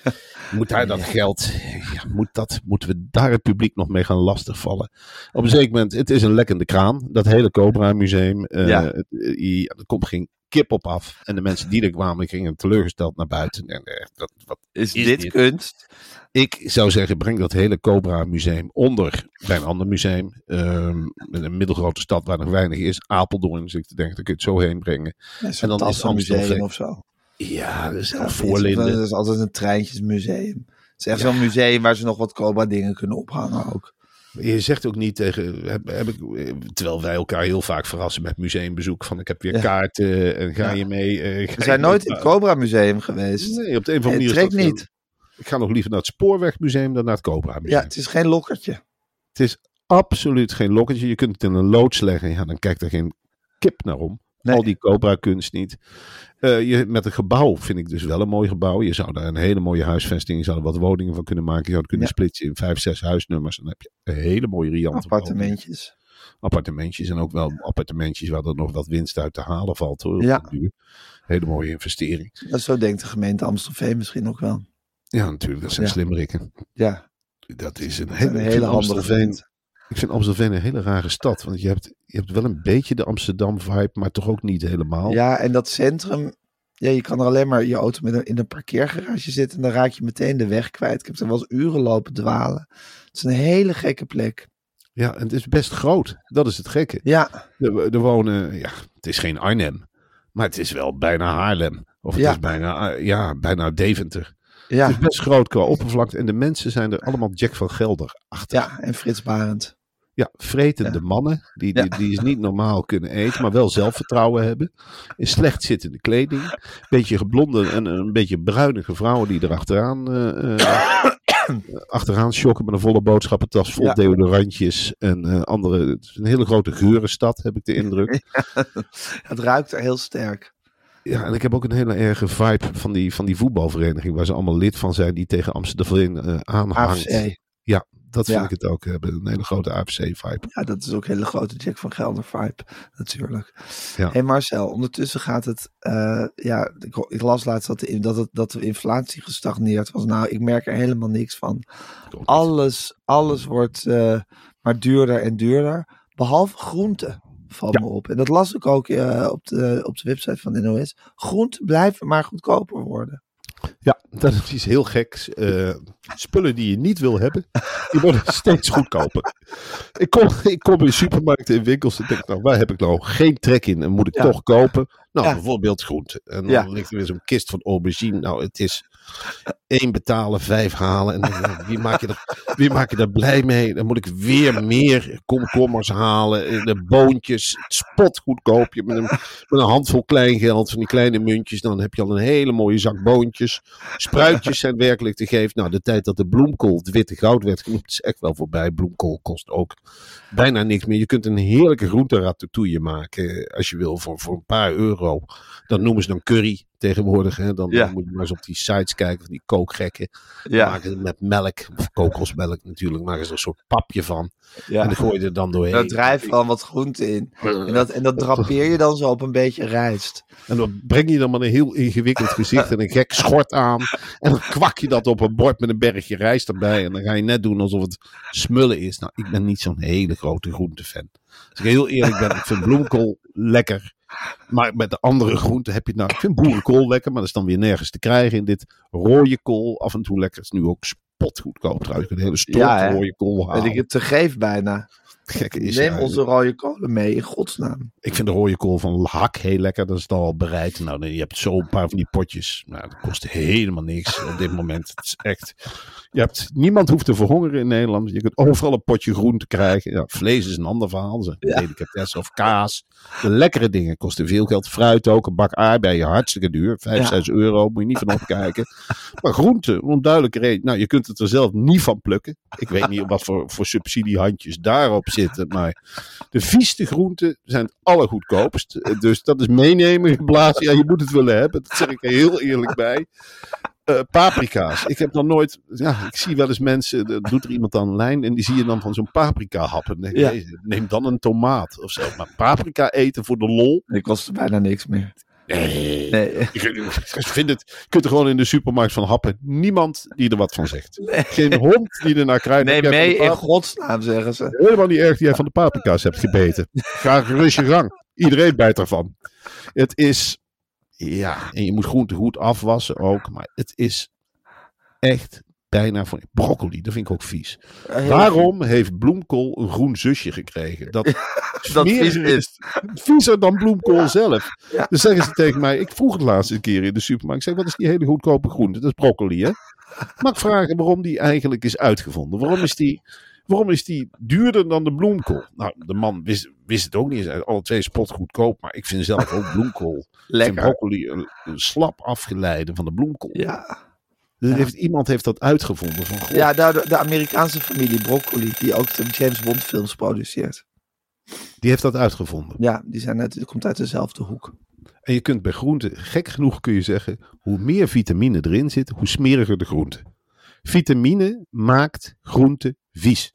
moet daar dat geld, ja, moet dat, moeten we daar het publiek nog mee gaan lastigvallen? Op een zeker moment, het is een lekkende kraan, dat hele Cobra Museum. Eh, Ja. het- eh, ja, er komt geen kip op af. En de mensen die er kwamen, gingen teleurgesteld naar buiten. En, eh, dat, wat Is, Is dit, dit? kunst? ik zou zeggen, breng dat hele Cobra Museum onder bij een ander museum. Ehm, in een middelgrote stad waar nog weinig is. Apeldoorn, dus ik denk, kun je het zo heen brengen. Ja, En dan is museum Amstelveen- of zo. Ja, dat is Ja, voorlinden. Dat is altijd een treintjesmuseum. Het is echt zo'n museum waar ze nog wat Cobra dingen kunnen ophangen ook. Je zegt ook niet tegen, heb, heb ik, terwijl wij elkaar heel vaak verrassen met museumbezoek. Van ik heb weer Ja. kaarten en ga Ja. je mee. eh, ga We zijn nooit in het Cobra Museum geweest. Nee, op de een of andere manier trek is dat niet. veel- Ik ga nog liever naar het Spoorwegmuseum dan naar het Cobra Museum. Ja, het is geen lokkertje. Het is absoluut geen lokketje. Je kunt het in een loods leggen. Ja, dan kijkt er geen kip naar om. Nee. Al die Cobra-kunst niet. Eh, je, met een gebouw vind ik dus wel een mooi gebouw. Je zou daar een hele mooie huisvesting, je zou er wat woningen van kunnen maken. Je zou het kunnen Ja. splitsen in vijf, zes huisnummers. Dan heb je een hele mooie riante. Appartementjes. Appartementjes en ook wel appartementjes waar er nog wat winst uit te halen valt. Hoor, Ja. duur. Hele mooie investering. Dat zo denkt de gemeente Amstelveen misschien ook wel. Ja, natuurlijk. Dat zijn Ja. slimmerikken. Ja, Dat is een hele, ik hele mensen. Ik vind Amstelveen een hele rare stad. Want je hebt, je hebt wel een beetje de Amsterdam-vibe, maar toch ook niet helemaal. Ja, en dat centrum. Ja, je kan er alleen maar je auto met een, in een parkeergarage zitten. En dan raak je meteen de weg kwijt. Ik heb er wel eens uren lopen dwalen. Het is een hele gekke plek. Ja, en het is best groot. Dat is het gekke. Ja, Er, er wonen, ja, het is geen Arnhem, maar het is wel bijna Haarlem. Of het Ja. is bijna, eh, ja, bijna Deventer. Het ja, is best groot qua oppervlakte. En de mensen zijn er allemaal Jack van Gelder achter. ja. En Frits Barend. Ja, vretende Ja. mannen, die, die, die is niet normaal kunnen eten, maar wel zelfvertrouwen hebben. In slecht zittende kleding. Beetje geblonde en een beetje bruinige vrouwen die er achteraan, eh, eh, achteraan schokken met een volle boodschappentas vol Ja. deodorantjes en eh, andere. Het is een hele grote geurenstad, heb ik de indruk. Het ruikt er heel sterk. Ja, en ik heb ook een hele erge vibe van die, van die voetbalvereniging waar ze allemaal lid van zijn, die tegen Amsterdam eh aanhangt. AFC. Ja, dat vind Ja. ik het ook hebben. Een hele grote AFC-vibe. Ja, dat is ook een hele grote Jack van Gelder vibe, natuurlijk. Ja. hey Marcel, ondertussen gaat het, eh, ja, ik, ik las laatst dat de, dat, het, dat de inflatie gestagneerd was. Nou, ik merk er helemaal niks van. Alles, alles wordt eh, maar duurder en duurder, behalve groenten. Valt Ja. me op. En dat las ik ook eh, op, de, op de website van de NOS. Groenten blijven maar goedkoper worden. Ja, dat is iets heel geks. Eh, spullen die je niet wil hebben, die worden steeds goedkoper. Ik kom, ik kom in supermarkten en winkels en denk, nou, waar heb ik nou geen trek in en moet ik Ja. toch kopen? Nou, Ja. bijvoorbeeld groente. En dan Ja. ligt er weer zo'n kist van aubergine. Nou, het is één betalen, vijf halen. En wie, maak je wie maak je blij mee? Dan moet ik weer meer komkommers halen. eh, De boontjes, het spotgoedkoopje met een, met een handvol kleingeld van die kleine muntjes. Dan heb je al een hele mooie zak boontjes. Spruitjes zijn werkelijk te geven. Nou, de tijd dat de bloemkool het witte goud werd genoemd, is echt wel voorbij. Bloemkool kost ook bijna niks meer. Je kunt een heerlijke groenteratatouille maken eh, als je wil voor, voor een paar euro. Dat noemen ze dan curry tegenwoordig. Hè? Dan, Ja. dan moet je maar eens op die sites kijken, van die kookgekken. Ja, Maken ze het met melk, of kokosmelk natuurlijk, maken ze er een soort papje van. En dan gooi je er dan doorheen. Daar drijft dan wat groente in. En dat, en dat drapeer je dan zo op een beetje rijst. En dan breng je dan maar een heel ingewikkeld gezicht en een gek schort aan. En dan kwak je dat op een bord met een bergje rijst erbij. En dan ga je net doen alsof het smullen is. Nou, ik ben niet zo'n hele grote groentefan. Als ik heel eerlijk ben, ik vind bloemkool lekker. Maar met de andere groenten heb je het nou... Ik vind boerenkool lekker, maar dat is dan weer nergens te krijgen in dit. Rode kool, af en toe lekker. Het is nu ook spotgoedkoop trouwens. Een hele stok Ja, hè? rode kool Weet halen. ik het te geef bijna. Is Neem onze rode kolen mee, in godsnaam. Ik vind de rode kool van hak heel lekker. Dat is het al bereid. Nou, je hebt zo een paar van die potjes. Nou, dat kost helemaal niks op dit moment. Het is echt... Je hebt, niemand hoeft te verhongeren in Nederland. Je kunt overal een potje groente krijgen. Ja, vlees is een ander verhaal. Een Ja. of kaas. De lekkere dingen kosten veel geld. Fruit ook. Een bak aardbeien hartstikke duur. 5, Ja. 6 euro. Moet je niet van opkijken. Maar groente, om duidelijke reden. Nou, je kunt het er zelf niet van plukken. Ik weet niet wat voor, voor subsidiehandjes daarop zitten. Maar de vieste groenten zijn het allergoedkoopst. Dus dat is meenemen geblazen. Ja, je moet het willen hebben. Dat zeg ik er heel eerlijk bij. Eh, paprika's. Ik heb nog nooit. Ja, ik zie wel eens mensen. Er doet er iemand aan een lijn. En die zie je dan van zo'n paprika happen. Nee, Ja. nee, neem dan een tomaat of zo. Maar paprika eten voor de lol. Die kost bijna niks meer. Nee. Nee. Ik, ik vind het. Je kunt er gewoon in de supermarkt van happen. Niemand die er wat van zegt. Geen hond die er naar jij van mee in godsnaam, zeggen ze. Helemaal niet erg die jij van de paprika's hebt gebeten. Ga gerust je gang. Iedereen bijt ervan. Het is, ja, en je moet groente goed afwassen ook, maar het is echt bijna voor broccoli. Dat vind ik ook vies. Heel Waarom heeft bloemkool een groen zusje gekregen? Dat, Dat vies is. Viezer dan bloemkool zelf. Ja. Dan zeggen ze tegen mij, ik vroeg het laatste keer in de supermarkt. Ik zeg, wat is die hele goedkope groente? Dat is broccoli, hè? Mag ik vragen waarom die eigenlijk is uitgevonden? Waarom is die, waarom is die duurder dan de bloemkool? Nou, de man wist, wist het ook niet. Alle twee spot goedkoop. Maar ik vind zelf ook bloemkool. Ik Lekker. broccoli een, een slap afgeleide van de bloemkool. Ja, Dus heeft, iemand heeft dat uitgevonden. Van, ja de, de Amerikaanse familie Broccoli, die ook de James Bond films produceert. Die heeft dat uitgevonden. Ja, die, zijn uit, die komt uit dezelfde hoek. En je kunt bij groenten, gek genoeg kun je zeggen, hoe meer vitamine erin zit, hoe smeriger de groente. Vitamine maakt groente vies.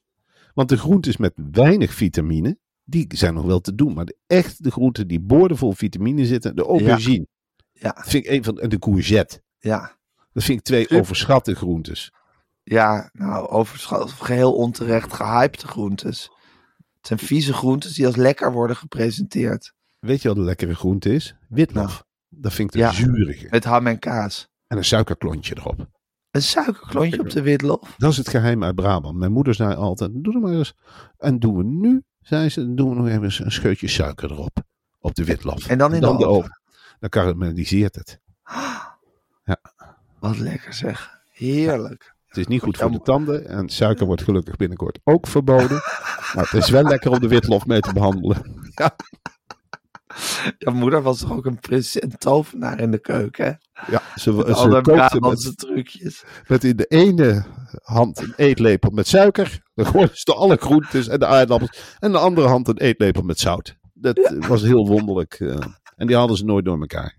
Want de groentes met weinig vitamine, die zijn nog wel te doen. Maar de, echt de groenten die boordevol vitamine zitten, de aubergine, Ja, dat vind ik een van, en de courgette. ja. Dat vind ik twee overschatte groentes. Ja, nou, overschat, geheel onterecht gehypte groentes. Het zijn vieze groentes die als lekker worden gepresenteerd. Weet je wat een lekkere groente is? Witlof. Dat vind ik de Ja. zurige. Met ham en kaas. En een suikerklontje erop. Een suikerklontje op de witlof. Dat is het geheim uit Brabant. Mijn moeder zei altijd, doe er maar eens. En doen we nu, zei ze, doen we nog even een scheutje suiker erop. Op de witlof. En dan in de oven. Dan karameliseert het. Wat lekker zeg. Heerlijk. Het is niet goed Ja, voor de tanden. En suiker wordt gelukkig binnenkort ook verboden. maar het is wel lekker om de witlof mee te behandelen. Jouw moeder was toch ook een prins en tovenaar in de keuken? Ja, ze, Met ze alle kookte met, trucjes. met in de ene hand een eetlepel met suiker. Dan gooiden ze alle groentes en de aardappels. En de andere hand een eetlepel met zout. Dat was heel wonderlijk. eh. en die hadden ze nooit door elkaar.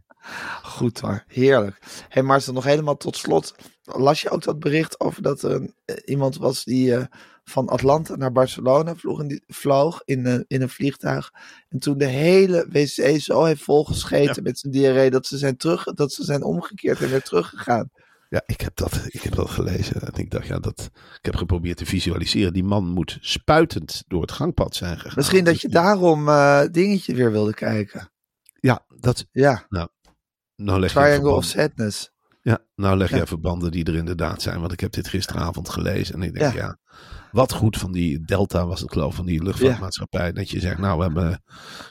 Goed hoor, heerlijk. Hé, hey, maar is dan nog helemaal tot slot. Las je ook dat bericht over dat er eh, iemand was die eh, van Atlanta naar Barcelona vloog, en die, vloog in, een in een vliegtuig. En toen de hele wc zo heeft volgescheten met zijn diarree dat ze zijn, terug, dat ze zijn omgekeerd en weer teruggegaan. Ja, ik heb, dat, ik heb dat gelezen. En ik dacht, ja, dat, ik heb geprobeerd te visualiseren. Die man moet spuitend door het gangpad zijn gegaan. Misschien dat Dus je daarom eh, dingetje weer wilde kijken. Ja, dat, Ja, nou leg je Triangle of Sadness. Ja, nou leg Ja. jij verbanden die er inderdaad zijn, want ik heb dit gisteravond gelezen en ik denk, Ja. ja, wat goed van die Delta was het geloof van die luchtvaartmaatschappij, dat je zegt, nou, we hebben,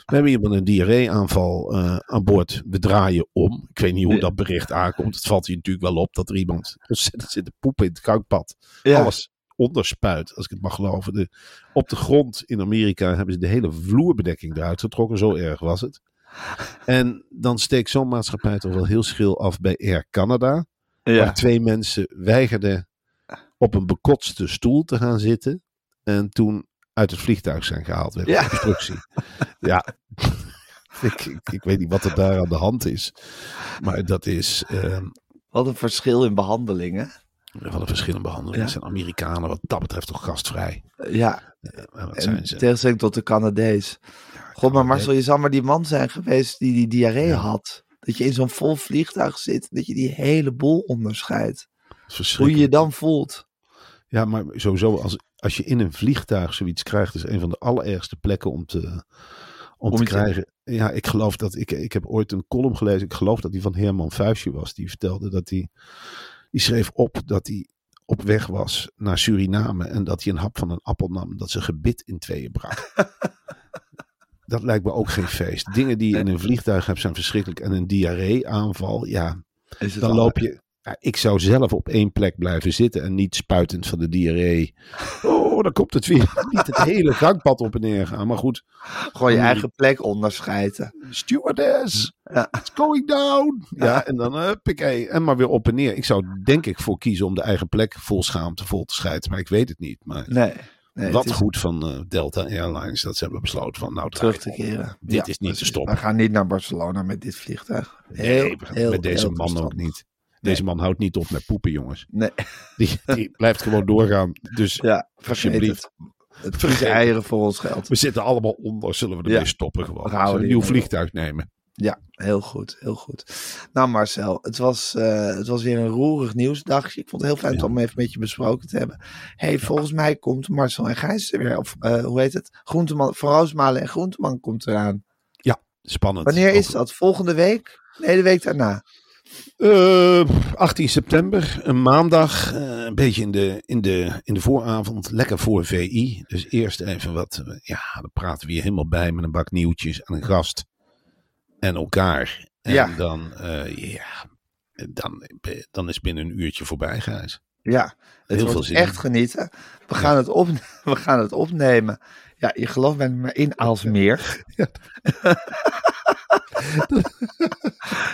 we hebben iemand een diarreeaanval eh aan boord, we draaien om. Ik weet niet hoe dat bericht aankomt, het valt hier natuurlijk wel op dat er iemand ontzettend zit te poepen in het koukpad. Alles onderspuit, als ik het mag geloven. De, op de grond in Amerika hebben ze de hele vloerbedekking eruit getrokken, zo erg was het. En dan steekt zo'n maatschappij toch wel heel schil af bij Air Canada. Ja. Waar twee mensen weigerden op een bekotste stoel te gaan zitten. En toen uit het vliegtuig zijn gehaald. Werd Ja. obstructie. ja. ik, ik, ik weet niet wat er daar aan de hand is. Maar dat is. ehm Wat een verschil in behandelingen. wat een verschillende behandeling. Ja. Het zijn Amerikanen wat dat betreft toch gastvrij. Ja, zijn ze? tegenstelling tot de Canadees. God, maar Marcel, je zou maar die man zijn geweest die die diarree Ja. had. Dat je in zo'n vol vliegtuig zit, dat je die hele boel onderscheidt. Hoe je je dan voelt. Ja, maar sowieso, als, als je in een vliegtuig zoiets krijgt, is een van de allerergste plekken om te, om Om te krijgen. Ja, ik geloof dat, ik, ik heb ooit een column gelezen, ik geloof dat die van Herman Vuistje was. Die vertelde dat hij, die schreef op dat hij op weg was naar Suriname en dat hij een hap van een appel nam, dat zijn gebit in tweeën brak. dat lijkt me ook geen feest. Dingen die je in een vliegtuig hebt zijn verschrikkelijk. En een diarree-aanval, ja, Is het dan al- loop je. Ja, ik zou zelf op één plek blijven zitten en niet spuitend van de diarree. Oh, dan komt het weer. Niet het hele gangpad op en neer gaan. Maar goed, Gewoon je eigen plek onderscheiden. stewardess, Ja. it's going down. Ja, en dan uh, en maar weer op en neer. Ik zou denk ik voor kiezen om de eigen plek vol schaamte vol te scheiden. Maar ik weet het niet. Maar Nee. Nee wat is goed van eh, Delta Airlines dat ze hebben besloten van nou terug te keren. Dit Ja, is niet te stoppen. We gaan niet naar Barcelona met dit vliegtuig. Heel, Nee, heel, met deze heel man ook niet. Deze man houdt niet op met poepen, jongens. Nee, Die, die blijft gewoon doorgaan. Dus ja, Alsjeblieft. het. Het eieren voor ons geld. We zitten allemaal onder, zullen we ermee Ja. stoppen gewoon. We we een nieuw vliegtuig nemen. Ja, heel goed, heel goed. Nou Marcel, het was, eh, het was weer een roerig nieuwsdagje. Ik vond het heel fijn om even met je besproken te hebben. hey, volgens mij komt Marcel en Gijs er weer, of eh, hoe heet het? Groenteman, Van Roosmalen en Groenteman komt eraan. Spannend. Wanneer is dat? Volgende week? Nee, de week daarna. Eh, 18 september, een maandag. eh, een beetje in de, in, de, in de vooravond. Lekker voor VI. Dus eerst even wat. eh, ja, dan praten we hier helemaal bij met een bak nieuwtjes en een gast. En elkaar. En Ja. dan, eh, ja, dan, dan is binnen een uurtje voorbij, Gijs. Ja, het Heel veel wordt zin echt genieten. We gaan, het op, we gaan het opnemen. Ja, je gelooft mij maar in Aalsmeer.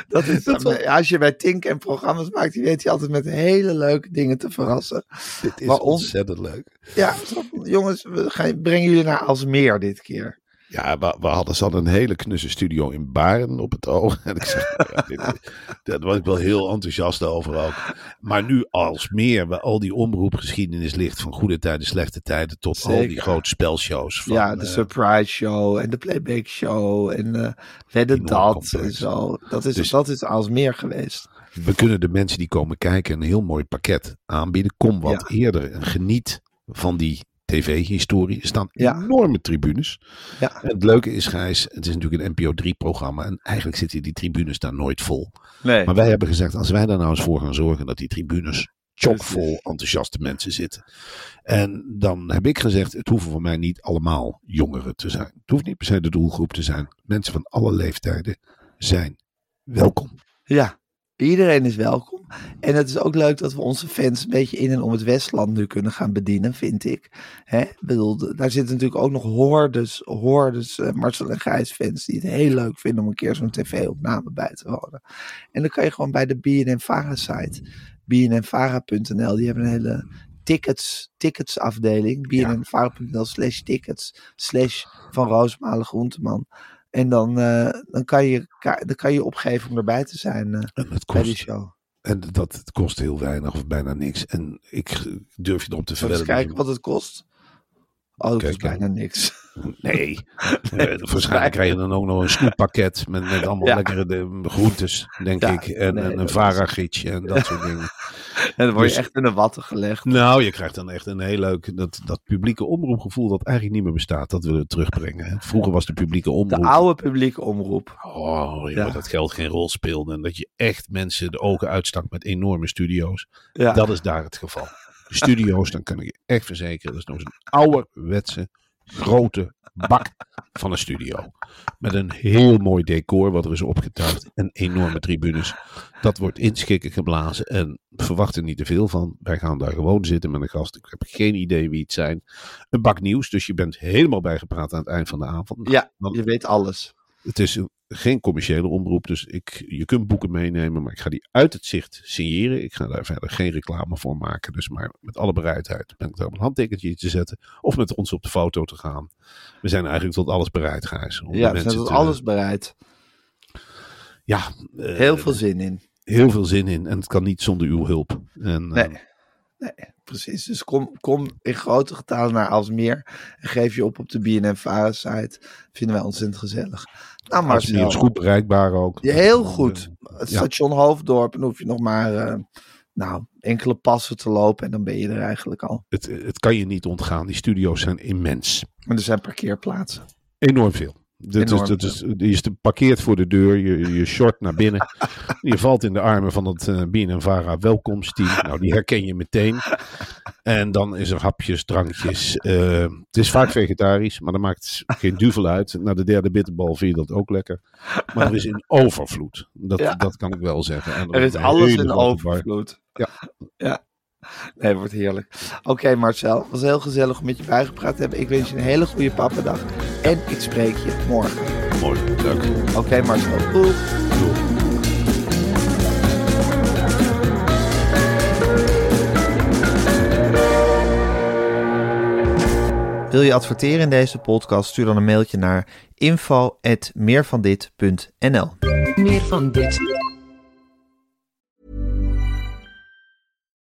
dat is, als je bij Tink en programma's maakt, die weet je altijd met hele leuke dingen te verrassen. Dit is Waarom? ontzettend leuk. Ja, jongens, we gaan, brengen jullie naar Aalsmeer dit keer. Ja, we, we hadden ze hadden een hele knusse studio in Baren op het oog. En ik zeg, ja, dit, daar was ik wel heel enthousiast over ook. Maar nu als meer, waar al die omroepgeschiedenis ligt, van goede tijden, slechte tijden, tot al die grote spelshows. Van, ja, de eh, surprise show en de playback show en eh Wedden dat en zo. Dat is, Dus- dat is Aalsmeer geweest. we kunnen de mensen die komen kijken een heel mooi pakket aanbieden. Kom wat eerder en geniet van die tv-historie. Er staan Ja. enorme tribunes. Ja, En het leuke is, Gijs, het is natuurlijk een NPO 3-programma. En eigenlijk zitten die tribunes daar nooit vol. nee. Maar wij hebben gezegd, als wij daar nou eens voor gaan zorgen dat die tribunes chockvol enthousiaste mensen zitten. En dan heb ik gezegd, het hoeven voor mij niet allemaal jongeren te zijn. Het hoeft niet per se de doelgroep te zijn. Mensen van alle leeftijden zijn welkom. Ja, iedereen is welkom. En het is ook leuk dat we onze fans een beetje in en om het Westland nu kunnen gaan bedienen, vind ik. Hè? Ik bedoel, daar zitten natuurlijk ook nog hordes, hordes eh, Marcel en Gijs fans die het heel leuk vinden om een keer zo'n tv-opname bij te wonen. En dan kan je gewoon bij de BNN-Vara site, bnnvara.nl, die hebben een hele tickets, tickets afdeling, bnnvara.nl slash tickets, slash van Roosmalen Groenteman. En dan, eh, dan, kan je, dan kan je opgeven om erbij te zijn En het bij die kost, show. En dat kost heel weinig of bijna niks. En ik durf je erop te vertellen. eens kijken wat het kost? Oh, dat Kijk, kost bijna niks. Nee. Eh, waarschijnlijk krijg je dan ook nog een snoeppakket met, met allemaal Ja. lekkere de, groentes, denk Ja, ik. En, nee, en een varagietje en dat soort dingen. En dan word je Dus- echt in de watten gelegd. Nou, je krijgt dan echt een heel leuk, dat, dat publieke omroepgevoel dat eigenlijk niet meer bestaat. Dat willen we terugbrengen. Hè. Vroeger was de publieke De omroep. oude publieke omroep. Oh, Ja. dat geld geen rol speelde. En dat je echt mensen de ogen uitstak met enorme studio's. Ja. Dat is daar het geval. De studio's, dan kan ik je echt verzekeren, dat is nog eens een ouderwetse, grote bak van een studio. Met een heel mooi decor wat er is opgetuigd. En enorme tribunes. Dat wordt inschikken geblazen. En verwacht er niet te veel van. Wij gaan daar gewoon zitten met een gast. Ik heb geen idee wie het zijn. Een bak nieuws. Dus je bent helemaal bijgepraat aan het eind van de avond. Ja, je weet alles. Het is een- geen commerciële omroep, dus ik, je kunt boeken meenemen, maar ik ga die uit het zicht signeren. Ik ga daar verder geen reclame voor maken, dus maar met alle bereidheid ben ik daar op een handtekentje te zetten of met ons op de foto te gaan. We zijn eigenlijk tot alles bereid, Gijs. om Ja, we zijn tot te- alles bereid. Ja, eh, Heel veel zin in. heel veel zin in en het kan niet zonder uw hulp. En, Nee. eh, Nee, precies. Dus kom, kom in grote getalen naar Alsmeer. En geef je op op de BNN site. Vinden wij ontzettend gezellig. Nou, Alsmeer is Marcel. goed bereikbaar ook. Ja, heel goed. Het Ja. station Hoofddorp. En dan hoef je nog maar eh, nou, enkele passen te lopen. En dan ben je er eigenlijk al. Het, het kan je niet ontgaan. Die studio's zijn immens. En er zijn parkeerplaatsen. Enorm veel. Dat is, dat is, je is parkeert voor de deur, je, je short naar binnen. je valt in de armen van het uh, BNNVARA welkomsteam. Nou, die herken je meteen. En dan is er hapjes, drankjes. eh, het is vaak vegetarisch, maar dat maakt geen duvel uit. Na de derde bitterbal vind je dat ook lekker. Maar er is in overvloed. Dat, Ja. dat kan ik wel zeggen. En Er is alles in overvloed. Ja. ja. Nee, het wordt heerlijk. Oké Marcel, het was heel gezellig om met je bijgepraat te hebben. Ik wens je een hele goede pappendag. En ik spreek je morgen. Mooi, leuk. Oké Marcel, doei. Wil je adverteren in deze podcast? Stuur dan een mailtje naar info.meervandit.nl Meer van dit.